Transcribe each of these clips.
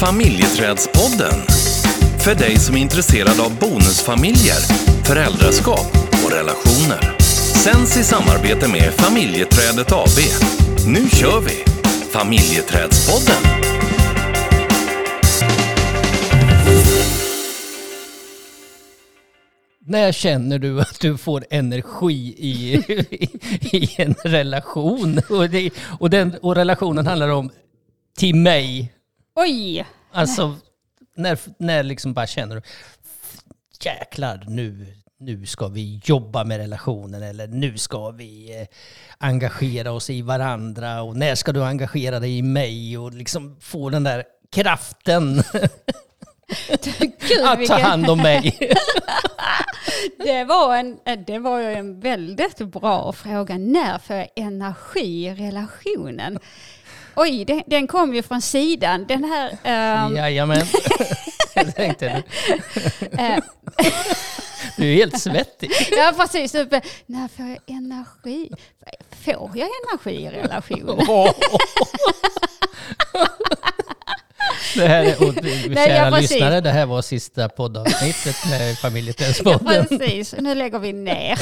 Familjeträdspodden. För dig som är intresserad av bonusfamiljer, föräldraskap och relationer. Sänds i samarbete med Familjeträdet AB. Nu kör vi! Familjeträdspodden. När känner du att du får energi i, i, i en relation? Och, det, och, den, och relationen handlar om till mig. Oj! Alltså, när, när liksom bara känner du jäklar nu, nu ska vi jobba med relationen eller nu ska vi eh, engagera oss i varandra och när ska du engagera dig i mig och liksom få den där kraften Gud, att ta hand om mig. Det var, en, det var en väldigt bra fråga. När får jag energi i relationen? Oj, den, den kom ju från sidan. Den här... ehm, Jajamän. Jag tänkte, eh, du är helt svettig. ja, precis. När får jag energi? Får jag energi i relationen? Det här är, och, kära ja, precis. lyssnare, det här var sista poddavsnittet med Ja, Familjeträdspodden. precis. Nu lägger vi ner.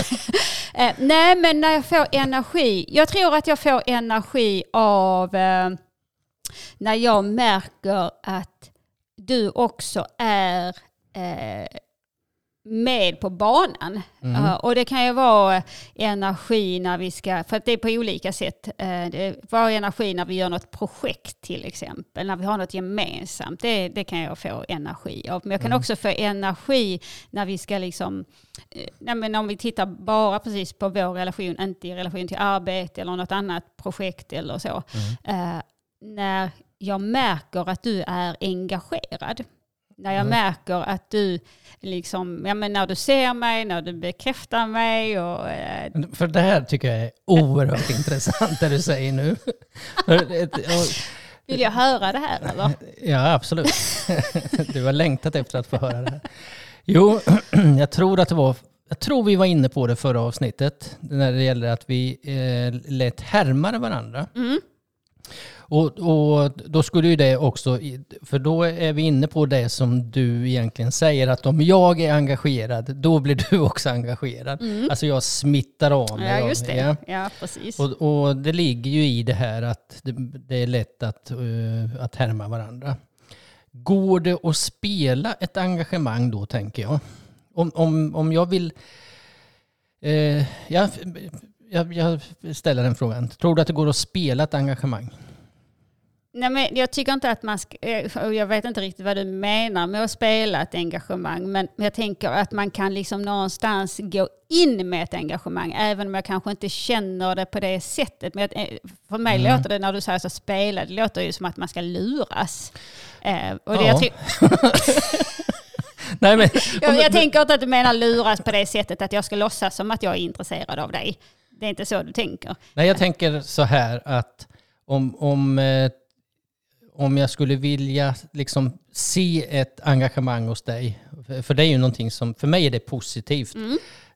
Eh, nej, men när jag får energi. Jag tror att jag får energi av eh, när jag märker att du också är eh, med på banan. Eh, och det kan ju vara energi när vi ska, för att det är på olika sätt. Eh, det var energi när vi gör något projekt till exempel, när vi har något gemensamt. Det, det kan jag få energi av. Men jag kan också få energi när vi ska liksom, eh, nej men om vi tittar bara precis på vår relation, inte i relation till arbete eller något annat projekt eller så. Eh, när jag märker att du är engagerad. När jag märker att du, liksom, ja, men när du ser mig, när du bekräftar mig och eh, För det här tycker jag är oerhört intressant det du säger nu. Vill jag höra det här eller? Ja, absolut. Du har längtat efter att få höra det här. Jo, jag tror att det var... Jag tror vi var inne på det förra avsnittet, när det gäller att vi eh, lät härma varandra. Mm. Och, och då skulle ju det också, för då är vi inne på det som du egentligen säger, att om jag är engagerad, då blir du också engagerad. Alltså jag smittar av mig. Mm. Ja, just det. ja. Ja, precis. Och, och det ligger ju i det här att det, det är lätt att, eh, att härma varandra. Går det att spela ett engagemang då, tänker jag? Om, om, om jag vill... Eh, jag, jag, jag ställer den frågan. Tror du att det går att spela ett engagemang? Nej, men jag tycker inte att man ska, eh, jag vet inte riktigt vad du menar med att spela ett engagemang, men jag tänker att man kan liksom någonstans gå in med ett engagemang, även om jag kanske inte känner det på det sättet. Men eh, för mig Mm. låter det, när du säger så spela, det låter ju som att man ska luras. Eh, och det, Ja. Nej, men, jag, jag tänker inte att du menar luras på det sättet att jag ska låtsas som att jag är intresserad av dig. Det är inte så du tänker. Nej, jag tänker så här att om, om, eh, om jag skulle vilja liksom se ett engagemang hos dig, för- det är ju någonting som, för mig är det positivt.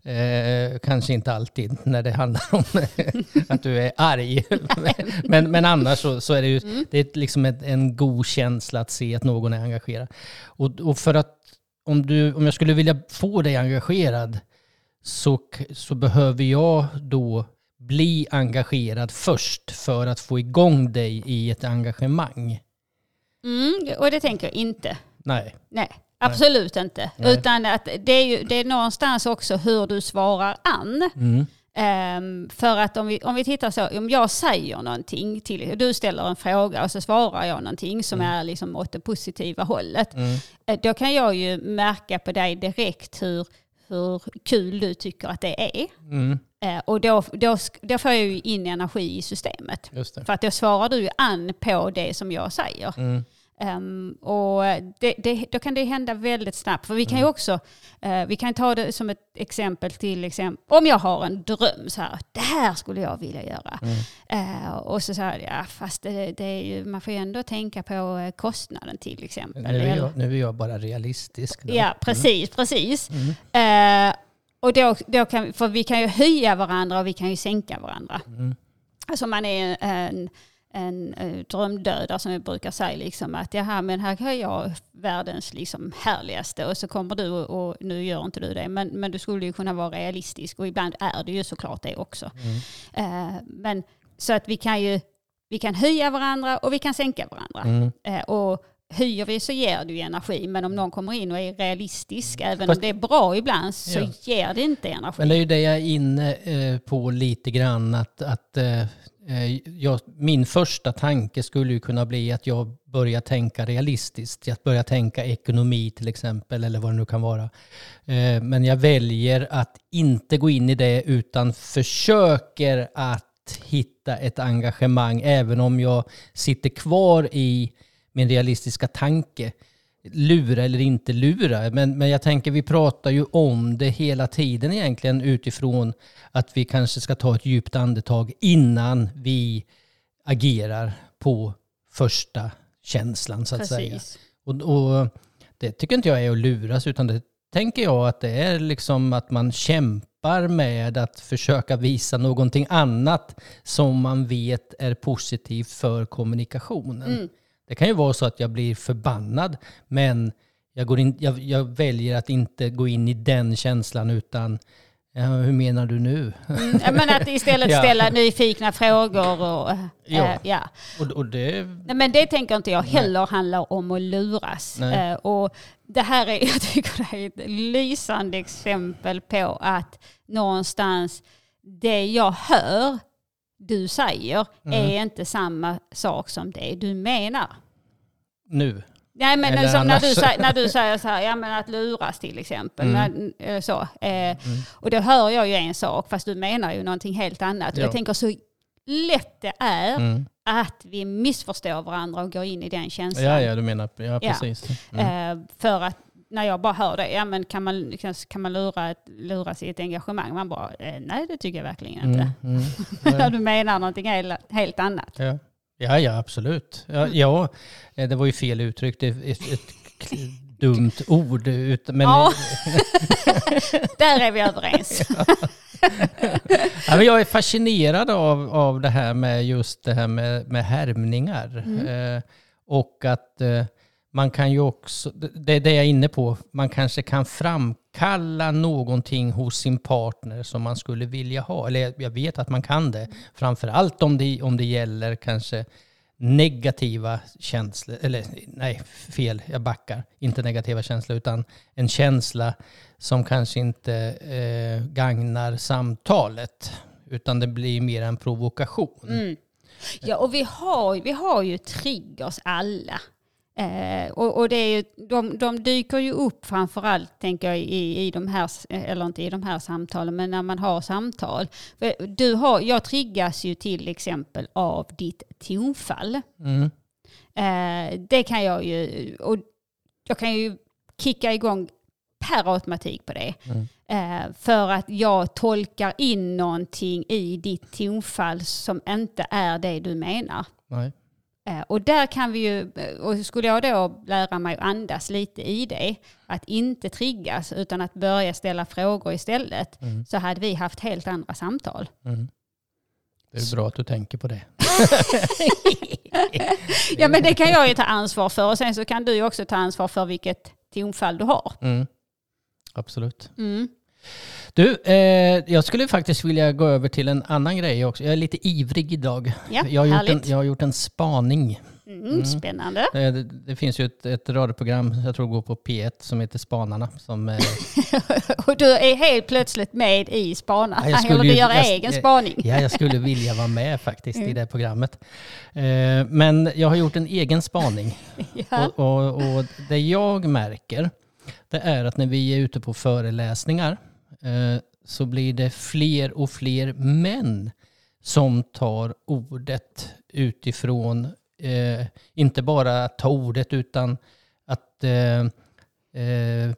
Eh, kanske inte alltid när det handlar om att du är arg. men, men annars så, så är det ju det är liksom ett, en god känsla att se att någon är engagerad. Och, och för att om, du, om jag skulle vilja få dig engagerad så, så behöver jag då bli engagerad först för att få igång dig i ett engagemang. Mm, och det tänker jag inte. Nej. Nej, absolut inte. Nej. Utan att det är, ju, det är någonstans också hur du svarar an. Mm. Ehm, för att om vi, om vi tittar så, om jag säger någonting till du ställer en fråga och så svarar jag någonting som är liksom åt det positiva hållet. Mm. eh, Då kan jag ju märka på dig direkt hur, hur kul du tycker att det är. Mm. Eh, och då, då, då får jag ju in energi i systemet. För att då svarar du an på det som jag säger. Mm. Ehm, och det, det, då kan det hända väldigt snabbt. För vi kan ju också, eh, vi kan ta det som ett exempel till exempel, om jag har en dröm så här, det här skulle jag vilja göra. Eh, och så säger jag, ja fast det, det är ju, man får ju ändå tänka på eh, kostnaden till exempel. Nu, är jag, nu är jag bara realistisk. Då. Ja, precis, precis. Eh, och då, då kan, för vi kan ju höja varandra och vi kan ju sänka varandra. Mm. Alltså man är en, en eh, drömdödare som vi brukar säga. Liksom, att jaha, men här har jag världens liksom, härligaste och så kommer du och, och nu gör inte du det. Men, men du skulle ju kunna vara realistisk och ibland är det ju såklart det också. Eh, men så att vi kan ju vi kan höja varandra och vi kan sänka varandra. Mm. Eh, och höjer vi så ger det ju energi. Men om någon kommer in och är realistisk, även Fast- om det är bra ibland, så Ja. ger det inte energi. Men det är ju det jag är inne eh, på lite grann. Att, att, eh, Eh, jag, min första tanke skulle ju kunna bli att jag börjar tänka realistiskt. Att börja tänka ekonomi till exempel, eller vad det nu kan vara. Eh, men jag väljer att inte gå in i det utan försöker att hitta ett engagemang även om jag sitter kvar i min realistiska tanke. Lura eller inte lura. Men, men jag tänker vi pratar ju om det hela tiden egentligen utifrån att vi kanske ska ta ett djupt andetag innan vi agerar på första känslan så att säga. Precis. Och, och det tycker inte jag är att luras utan det tänker jag att det är liksom att man kämpar med att försöka visa någonting annat som man vet är positivt för kommunikationen. Mm. Det kan ju vara så att jag blir förbannad men jag, går in, jag, jag väljer att inte gå in i den känslan utan ja, hur menar du nu? Mm, ja, men att istället Ja. ställa nyfikna frågor och... eh, Ja. ja. Och, och det, Nej, men det tänker inte jag heller handlar om att luras. Nej. Eh, och det här är, jag tycker det är ett lysande exempel på att någonstans det jag hör du säger Mm. är inte samma sak som det du menar. nu. Nej men Eller som när, du, säger- när du säger så här, ja men att luras till exempel. Mm. När, eh, så, eh, Och då hör jag ju en sak fast du menar ju någonting helt annat. Och Ja. jag tänker så lätt det är Mm. att vi missförstår varandra och går in i den känslan. Ja, ja, du menar, ja precis. Mm. Eh, för att när jag bara hör det, ja men kan man, kan, kan man lura, lura sig i ett engagemang? Man bara, eh, nej det tycker jag verkligen inte. Mm, mm. du menar någonting helt, helt annat. Ja. ja, ja, absolut. Ja, ja, eh, det var ju fel uttryckt. Ett, ett, dumt ord. Men, Ja. Där är vi överens. ja, men jag är fascinerad av, av det här med just det här med, med härmningar. Eh, och att eh, man kan ju också, det är det jag är inne på, man kanske kan framkalla någonting hos sin partner som man skulle vilja ha. Eller jag- jag vet att man kan det. Framförallt om det, om det gäller kanske negativa känslor, eller nej, fel, jag backar. Inte negativa känslor, utan en känsla som kanske inte eh, gagnar samtalet, utan det blir mer en provokation. Mm. Ja, och vi har, vi har ju triggers alla. Eh, och och det är ju, de, de dyker ju upp framförallt, tänker jag, i, i de här, eller inte i de här samtalen, men när man har samtal. För Du har, jag triggas ju till exempel av ditt tonfall. Mm. Eh, det kan jag ju, och jag kan ju kicka igång per automatik på det. Mm. Eh, för att jag tolkar in någonting i ditt tonfall som inte är det du menar. Nej. Eh, och där kan vi ju, och skulle jag då lära mig att andas lite i det, att inte triggas utan att börja ställa frågor istället, Mm. så hade vi haft helt andra samtal. Mm. Det är bra att du tänker på det. Ja men det kan jag ju ta ansvar för och sen så kan du ju också ta ansvar för vilket tonfall du har. Mm. Absolut. Mm. Du, eh, jag skulle faktiskt vilja gå över till en annan grej också. Jag är lite ivrig idag. Ja, jag, har gjort en, jag har gjort en spaning. Mm, spännande. Eh, Det, det finns ju ett, ett radioprogram, jag tror det går på P1, som heter Spanarna. Som, eh, Och du är helt plötsligt med i Spana. Ja, Eller du gör jag- egen jag- spaning. ja, jag skulle vilja vara med faktiskt Mm. i det programmet. Eh, men jag har gjort en egen spaning. Ja. Och, och, och det jag märker, det är att när vi är ute på föreläsningar Eh, så blir det fler och fler män som tar ordet utifrån, eh, inte bara att ta ordet utan att eh,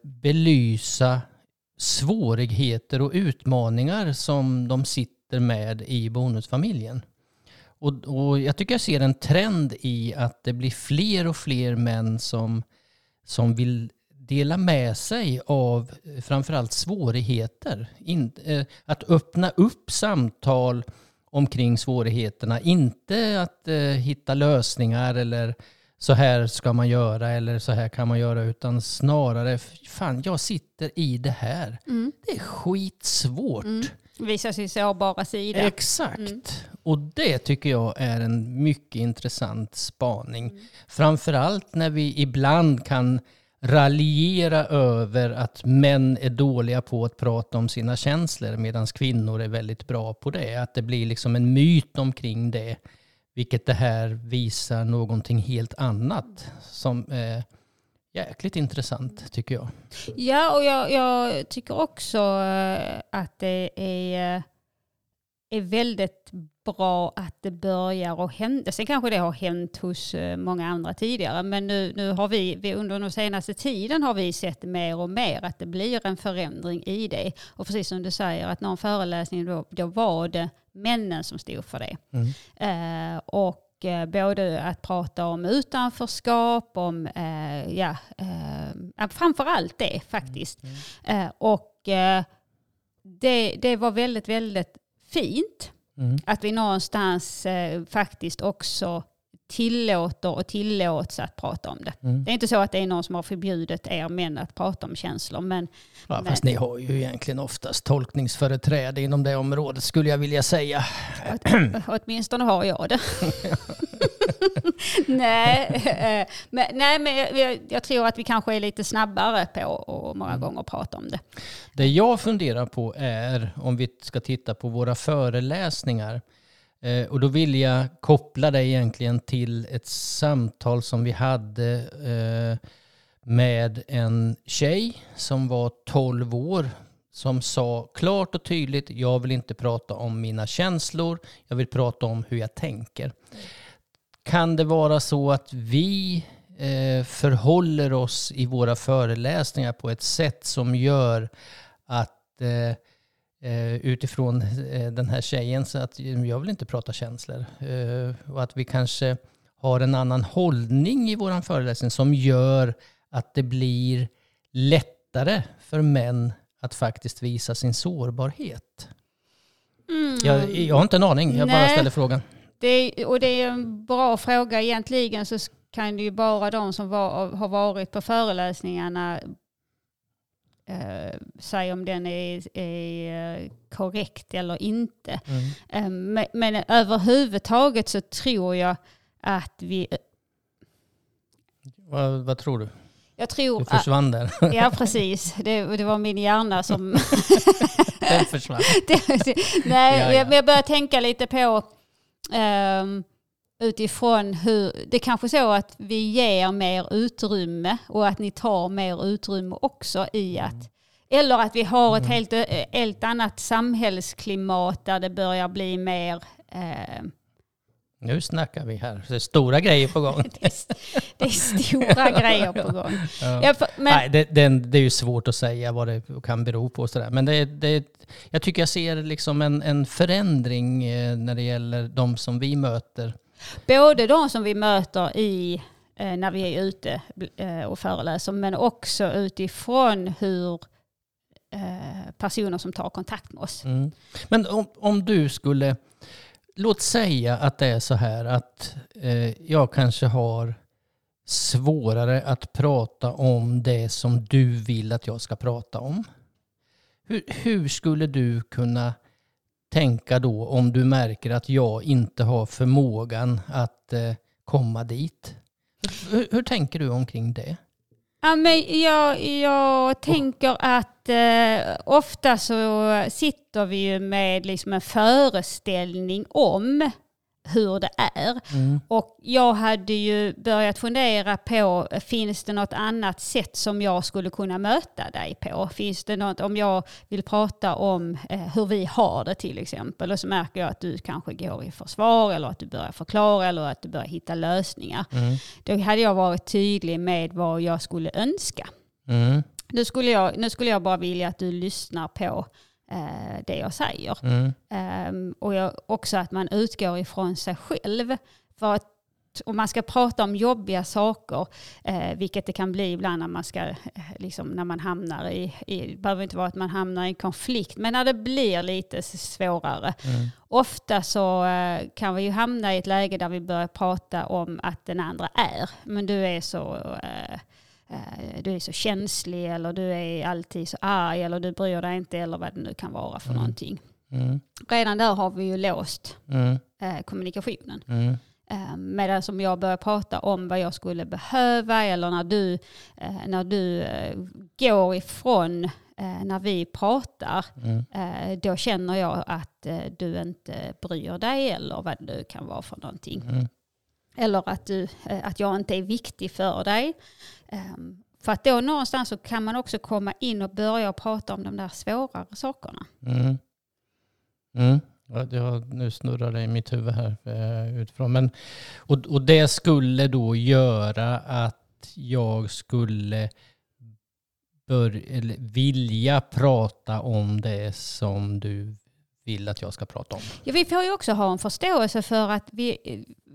belysa svårigheter och utmaningar som de sitter med i bonusfamiljen. Och, och jag tycker jag ser en trend i att det blir fler och fler män som, som vill dela med sig av eh, framförallt svårigheter. In, eh, att öppna upp samtal omkring svårigheterna. Inte att eh, hitta lösningar eller så här ska man göra eller så här kan man göra utan snarare, fan jag sitter i det här. Mm. Det är skitsvårt. Mm. Visa sin sårbara sida. Exakt. Mm. Och det tycker jag är en mycket intressant spaning. Mm. Framförallt när vi ibland kan raljera över att män är dåliga på att prata om sina känslor medan kvinnor är väldigt bra på det. Att det blir liksom en myt omkring det. Vilket det här visar någonting helt annat som är jäkligt intressant tycker jag. Ja, och jag, jag tycker också eh, att det är, eh, är väldigt bra att det börjar att hända. Sen kanske det har hänt hos eh, många andra tidigare, men nu, nu har vi, vi under den senaste tiden har vi sett mer och mer att det blir en förändring i det. Och precis som du säger, att någon föreläsning då, då var det männen som stod för det. Mm. Eh, och eh, både att prata om utanförskap, om, eh, ja, eh, framför allt det faktiskt. Eh, och eh, det, det var väldigt, väldigt fint Mm. att vi någonstans eh, faktiskt också tillåter och tillåts att prata om det. Mm. Det är inte så att det är någon som har förbjudit er män att prata om känslor, men Ja, Nej. fast ni har ju egentligen oftast tolkningsföreträde inom det området skulle jag vilja säga. åt, åtminstone har jag det. nej, eh, men, nej, men jag, jag, tror att vi kanske är lite snabbare på och många gånger prata om det. Det jag funderar på är om vi ska titta på våra föreläsningar. Eh, och då vill jag koppla det egentligen till ett samtal som vi hade eh, med en tjej som var 12 år som sa klart och tydligt jag vill inte prata om mina känslor, jag vill prata om hur jag tänker. Kan det vara så att vi eh, förhåller oss i våra föreläsningar på ett sätt som gör att eh, eh, utifrån den här tjejen så att eh, jag vill inte prata känslor. Och att vi kanske har en annan hållning i våran föreläsning som gör att det blir lättare för män att faktiskt visa sin sårbarhet. Jag, jag har inte en aning, jag bara Nej. ställer frågan. Det är, och det är en bra fråga. Egentligen så kan det ju bara de som var, har varit på föreläsningarna eh, säga om den är, är eh, korrekt eller inte. Mm. Eh, men, men överhuvudtaget så tror jag att vi... Vad, vad tror du? Jag Du tror att, försvann där. Ja, precis. Det, det var min hjärna som... Den försvann. det, nej, Ja, ja. Jag börjar tänka lite på ehm, utifrån hur... Det är kanske så att vi ger mer utrymme och att ni tar mer utrymme också i att... Eller att vi har ett helt, eh, helt annat samhällsklimat där det börjar bli mer... ehm, Nu snackar vi här. Det är stora grejer på gång. det, är, det är stora grejer på gång. Ja. Ja, för, men, Nej, det, det, det är ju svårt att säga vad det kan bero på. och Sådär. Men det, det, jag tycker jag ser liksom en, en förändring eh, när det gäller de som vi möter. Både de som vi möter i, eh, när vi är ute eh, och föreläser, men också utifrån hur personer som tar kontakt med oss. Mm. Men om, om du skulle, låt säga att det är så här att eh, jag kanske har svårare att prata om det som du vill att jag ska prata om. Hur, hur skulle du kunna tänka då om du märker att jag inte har förmågan att eh, komma dit? Hur, hur tänker du omkring det? Ja, men jag, jag tänker att eh, ofta så sitter vi ju med liksom en föreställning om hur det är. Mm. Och jag hade ju börjat fundera på, finns det något annat sätt som jag skulle kunna möta dig på? Finns det något, om jag vill prata om eh, hur vi har det till exempel, och så märker jag att du kanske går i försvar eller att du börjar förklara eller att du börjar hitta lösningar. Mm. Då hade jag varit tydlig med vad jag skulle önska. Mm. Nu skulle jag, nu skulle jag bara vilja att du lyssnar på eh, det jag säger. Mm. Ehm, och jag, också att man utgår ifrån sig själv. För att om man ska prata om jobbiga saker, eh, vilket det kan bli ibland när man, ska, eh, liksom, när man hamnar i, i, det behöver inte vara att man hamnar i konflikt, men när det blir lite svårare. Mm. Ofta så eh, kan vi ju hamna i ett läge där vi börjar prata om att den andra är, men du är så eh, du är så känslig eller du är alltid så arg eller du bryr dig inte eller vad det nu kan vara för Mm. någonting. Mm. Redan där har vi ju låst Mm. eh, kommunikationen. Mm. Eh, Medan som jag börjar prata om vad jag skulle behöva eller när du, eh, när du eh, går ifrån eh, när vi pratar, Mm. eh, då känner jag att eh, du inte bryr dig eller vad det nu kan vara för någonting. Mm. Eller att, du, eh, att jag inte är viktig för dig. Ehm, för att då någonstans så kan man också komma in och börja prata om de där svårare sakerna. Mm. Mm. Jag, nu snurrar det i mitt huvud här eh, utifrån. Men, och, och det skulle då göra att jag skulle bör, eller vilja prata om det som du vill att jag ska prata om. Ja, vi får ju också ha en förståelse för att vi,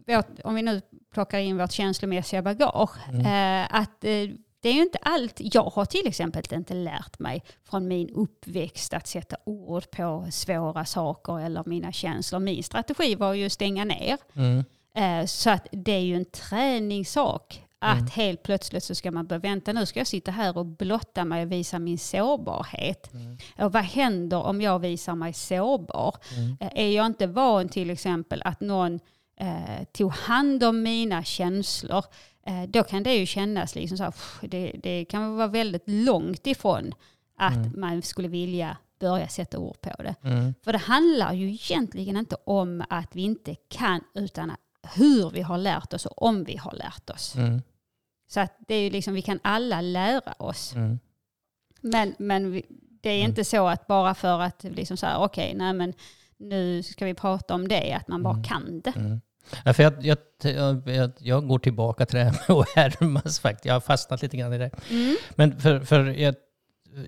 vårt, om vi nu plockar in vårt känslomässiga bagage, Mm. eh, att eh, det är ju inte allt. Jag har till exempel inte lärt mig från min uppväxt att sätta ord på svåra saker eller mina känslor. Min strategi var ju att stänga ner. Mm. Eh, Så att det är ju en träningssak. Att Mm. helt plötsligt så ska man börja vänta, nu ska jag sitta här och blotta mig och visa min sårbarhet. Mm. Och vad händer om jag visar mig sårbar? Mm. Eh, Är jag inte van till exempel att någon eh, tog hand om mina känslor, eh, då kan det ju kännas liksom så här, pff, det, det kan vara väldigt långt ifrån att Mm. man skulle vilja börja sätta ord på det. Mm. För det handlar ju egentligen inte om att vi inte kan, utan hur vi har lärt oss och om vi har lärt oss. Mm. Så att det är ju liksom, vi kan alla lära oss. Mm. Men, men vi, det är Mm. inte så att bara för att liksom så här, okej, nej men nu ska vi prata om det, att man bara Mm. kan det. Mm. Ja, för jag, jag, jag, jag, går tillbaka till det här med att härmas faktiskt. Jag har fastnat lite grann i det. Mm. Men för, för jag,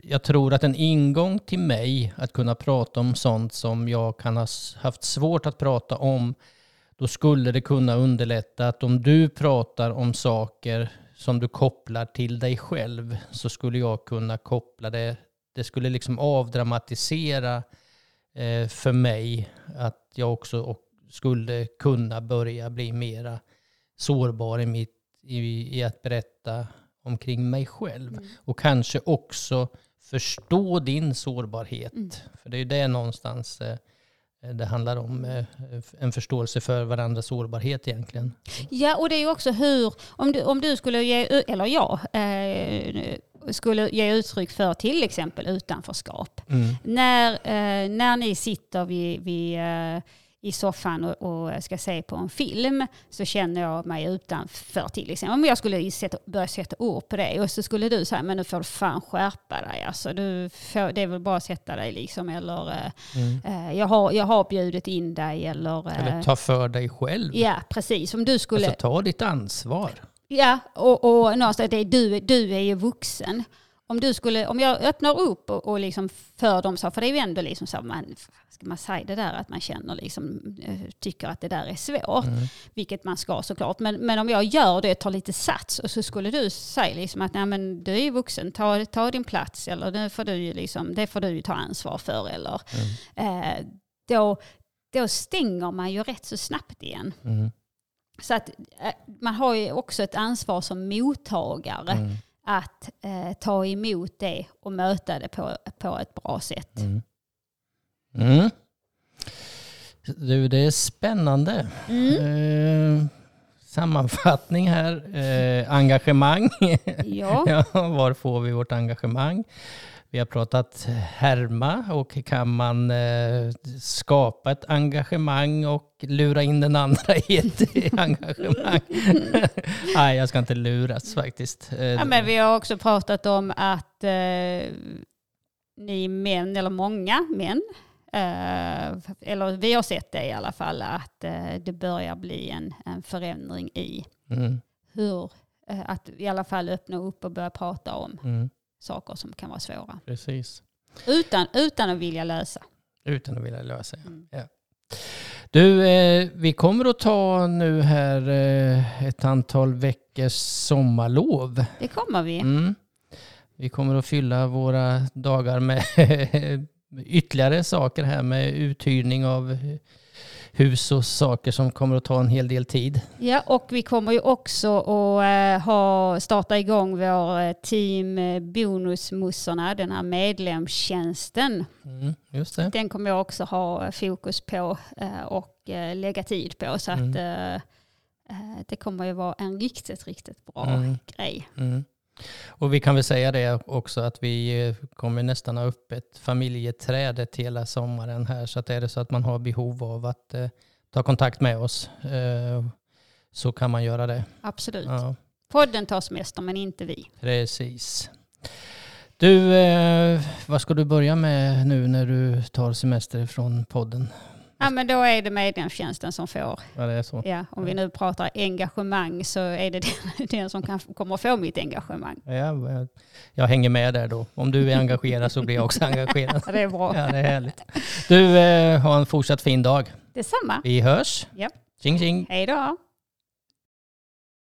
jag tror att en ingång till mig att kunna prata om sånt som jag kan ha haft svårt att prata om, då skulle det kunna underlätta att om du pratar om saker som du kopplar till dig själv så skulle jag kunna koppla det. Det skulle liksom avdramatisera eh, för mig att jag också skulle kunna börja bli mera sårbar i, mitt, i, i att berätta omkring mig själv. Mm. Och kanske också förstå din sårbarhet. Mm. För det är ju det någonstans eh, det handlar om. eh, En förståelse för varandras sårbarhet egentligen. Ja, och det är ju också hur, om du, om du skulle ge, eller jag, eh, skulle ge uttryck för till exempel utanförskap. Mm. När, eh, när ni sitter vid, vid, eh, i soffan och, och ska se på en film så känner jag mig utanför till exempel. Om jag skulle sätta, börja sätta ord på det och så skulle du säga men nu får du fan skärpa dig. Alltså, du får, det är väl bara att sätta dig liksom. Eller eh, Mm. eh, jag, har, jag har bjudit in dig. Eller, eh, Eller ta för dig själv. ja, precis. Om du skulle... Alltså ta ditt ansvar. Ja, och, och någonstans, det är, du, du är ju vuxen. Om, du skulle, om jag öppnar upp och, och liksom för dem så, för det är ju ändå liksom så, man, ska man säga det där att man känner liksom, eh, tycker att det där är svårt, Mm. vilket man ska såklart. Men, men om jag gör det, tar lite sats och så skulle du säga liksom att Nej, men du är ju vuxen, ta, ta din plats eller det får, du ju liksom, det får du ta ansvar för. Eller, Mm. eh, då, då stänger man ju rätt så snabbt igen. Mm. Så att eh, man har ju också ett ansvar som mottagare Mm. Att eh, ta emot det och möta det på, på ett bra sätt. Mm. Mm. Du, det är spännande. Mm. Eh, sammanfattning här. Eh, engagemang. Ja. ja, var får vi vårt engagemang? Vi har pratat härma och kan man eh, skapa ett engagemang och lura in den andra i ett engagemang? Nej, jag ska inte luras faktiskt. Eh, Ja, men vi har också pratat om att eh, ni män, eller många män, eh, eller vi har sett det i alla fall, att eh, det börjar bli en, en förändring i mm, hur, eh, att i alla fall öppna upp och börja prata om mm, saker som kan vara svåra. precis. Utan, utan att vilja lösa. Utan att vilja lösa. ja. Mm. Ja. Du, eh, vi kommer att ta nu här eh, ett antal veckors sommarlov. Det kommer vi. Mm. Vi kommer att fylla våra dagar med ytterligare saker här med uthyrning av hus och saker som kommer att ta en hel del tid. Ja, och vi kommer ju också att eh, ha, starta igång vår eh, team eh, Bonusmussorna, den här medlemstjänsten. Mm, just det. Den kommer jag också ha fokus på och lägga tid på. Så Mm. att eh, det kommer ju vara en riktigt, riktigt bra Mm. grej. Och vi kan väl säga det också att vi eh, kommer nästan ha öppet familjeträdet hela sommaren här. Så att är det så att man har behov av att eh, ta kontakt med oss eh, så kan man göra det. Absolut. Ja, Podden tar semester men inte vi. precis. Du, eh, vad ska du börja med nu när du tar semester från podden? Ja, men då är det medlemstjänsten som får. Ja, det är så. Ja, om vi nu pratar engagemang så är det den, den som kan, kommer få mitt engagemang. Ja, jag, hänger med där då. Om du är engagerad så blir jag också engagerad. Det är bra. Ja, det är härligt. Du, eh, ha en fortsatt fin dag. Detsamma. Vi hörs. Ja. Tjing tjing. Hej då.